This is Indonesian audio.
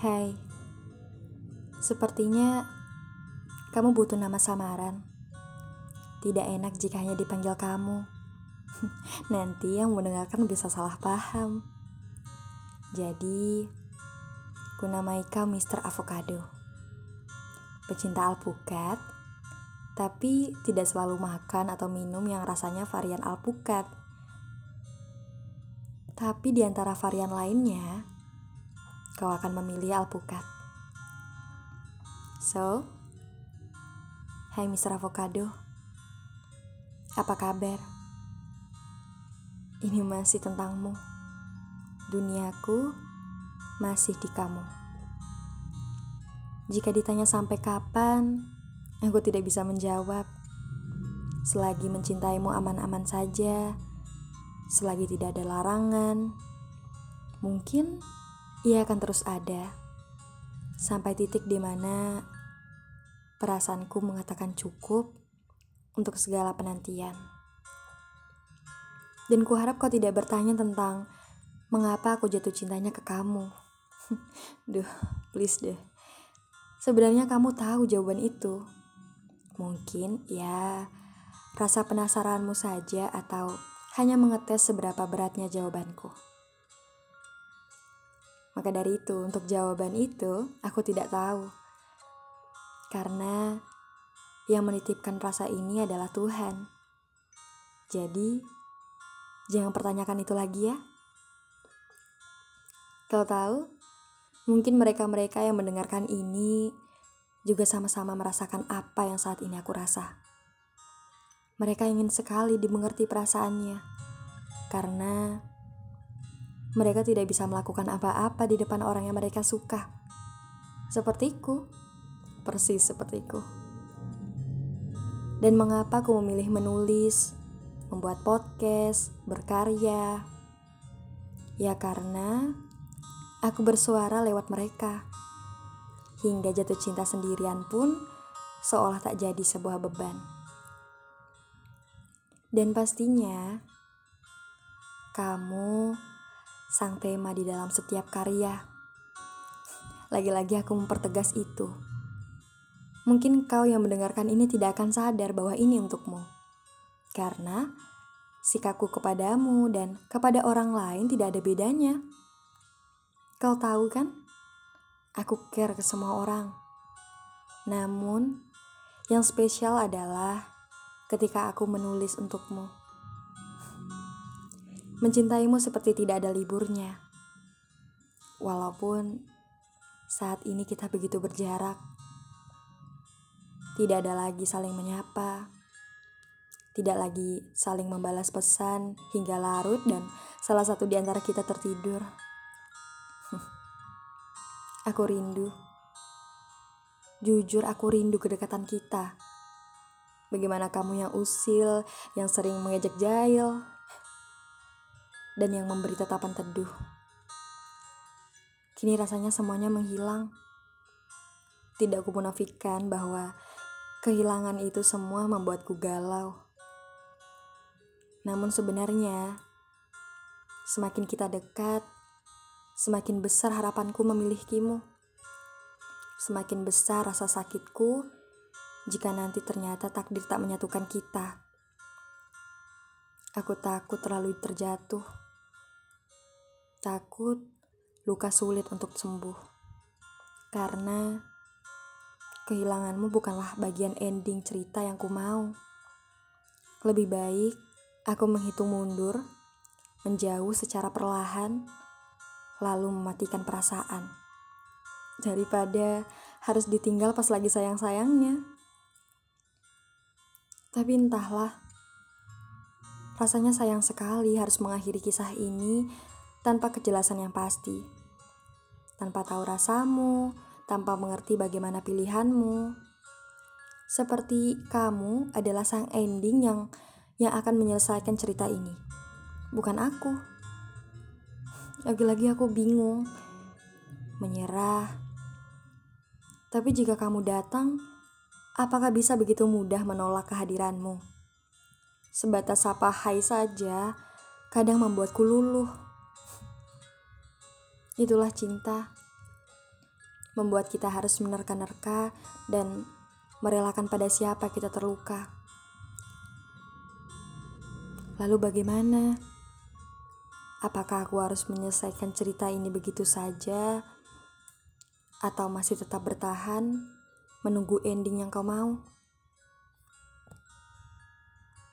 Hai, sepertinya kamu butuh nama samaran. Tidak enak jika hanya dipanggil kamu. Nanti yang mendengarkan bisa salah paham. Jadi, ku namai kau Mr. Avocado. Pecinta alpukat, tapi tidak selalu makan atau minum yang rasanya varian alpukat. Tapi di antara varian lainnya, kau akan memilih alpukat. So, hai Mr. Avocado, apa kabar? Ini masih tentangmu. Duniaku masih di kamu. Jika ditanya sampai kapan, aku tidak bisa menjawab. Selagi mencintaimu aman-aman saja, selagi tidak ada larangan, mungkin ia akan terus ada sampai titik di mana perasaanku mengatakan cukup untuk segala penantian. Dan kuharap kau tidak bertanya tentang mengapa aku jatuh cintanya ke kamu. Duh, please deh. Sebenarnya kamu tahu jawaban itu. Mungkin ya rasa penasaranmu saja atau hanya mengetes seberapa beratnya jawabanku. Maka dari itu, untuk jawaban itu, aku tidak tahu. Karena yang menitipkan rasa ini adalah Tuhan. Jadi, jangan pertanyakan itu lagi ya. Kau tahu, mungkin mereka-mereka yang mendengarkan ini juga sama-sama merasakan apa yang saat ini aku rasa. Mereka ingin sekali dimengerti perasaannya, karena mereka tidak bisa melakukan apa-apa di depan orang yang mereka suka. Sepertiku, persis sepertiku. Dan mengapa aku memilih menulis, membuat podcast, berkarya? Ya karena aku bersuara lewat mereka. Hingga jatuh cinta sendirian pun seolah tak jadi sebuah beban. Dan pastinya kamu sang tema di dalam setiap karya. Lagi-lagi aku mempertegas itu. Mungkin kau yang mendengarkan ini tidak akan sadar bahwa ini untukmu. Karena sikapku kepadamu dan kepada orang lain tidak ada bedanya. Kau tahu kan? Aku care ke semua orang. Namun, yang spesial adalah ketika aku menulis untukmu. Mencintaimu seperti tidak ada liburnya. Walaupun saat ini kita begitu berjarak. Tidak ada lagi saling menyapa. Tidak lagi saling membalas pesan hingga larut dan salah satu di antara kita tertidur. Aku rindu. Jujur aku rindu kedekatan kita. Bagaimana kamu yang usil, yang sering mengejek jahil, dan yang memberi tatapan teduh. Kini rasanya semuanya menghilang. Tidak aku munafikan bahwa kehilangan itu semua membuatku galau. Namun sebenarnya, semakin kita dekat, semakin besar harapanku memilikimu. Semakin besar rasa sakitku jika nanti ternyata takdir tak menyatukan kita. Aku takut terlalu terjatuh. Takut luka sulit untuk sembuh. Karena kehilanganmu bukanlah bagian ending cerita yang ku mau. Lebih baik aku menghitung mundur, menjauh secara perlahan, lalu mematikan perasaan. Daripada harus ditinggal pas lagi sayang-sayangnya. Tapi entahlah, rasanya sayang sekali harus mengakhiri kisah ini tanpa kejelasan yang pasti, tanpa tahu rasamu, tanpa mengerti bagaimana pilihanmu. Seperti kamu adalah sang ending yang yang akan menyelesaikan cerita ini, bukan aku. Lagi-lagi aku bingung, menyerah. Tapi jika kamu datang, apakah bisa begitu mudah menolak kehadiranmu? Sebatas sapa hai saja, kadang membuatku luluh. Itulah cinta. membuat kita harus menerka-nerka dan merelakan pada siapa kita terluka. Lalu bagaimana? Apakah aku harus menyelesaikan cerita ini begitu saja? Atau masih tetap bertahan menunggu ending yang kau mau?